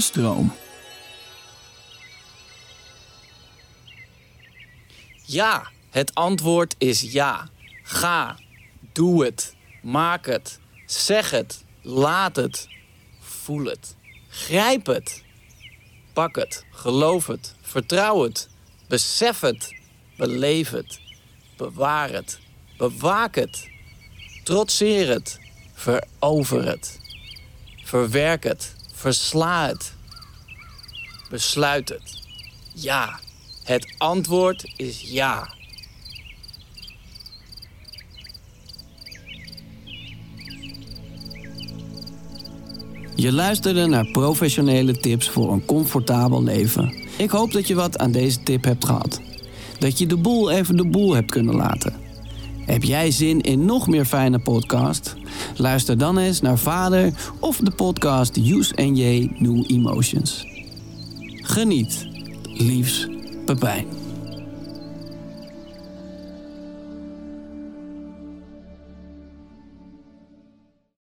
Stroom. Ja, het antwoord is ja. Ga, doe het, maak het, zeg het, laat het, voel het, grijp het. Pak het, geloof het, vertrouw het, besef het, beleef het, bewaar het, bewaak het, trotseer het, verover het, verwerk het, versla het, besluit het. Ja, het antwoord is ja. Je luisterde naar professionele tips voor een comfortabel leven. Ik hoop dat je wat aan deze tip hebt gehad. Dat je de boel even de boel hebt kunnen laten. Heb jij zin in nog meer fijne podcast? Luister dan eens naar Vader of de podcast Use NJ New Emotions. Geniet. Liefs, Pepijn.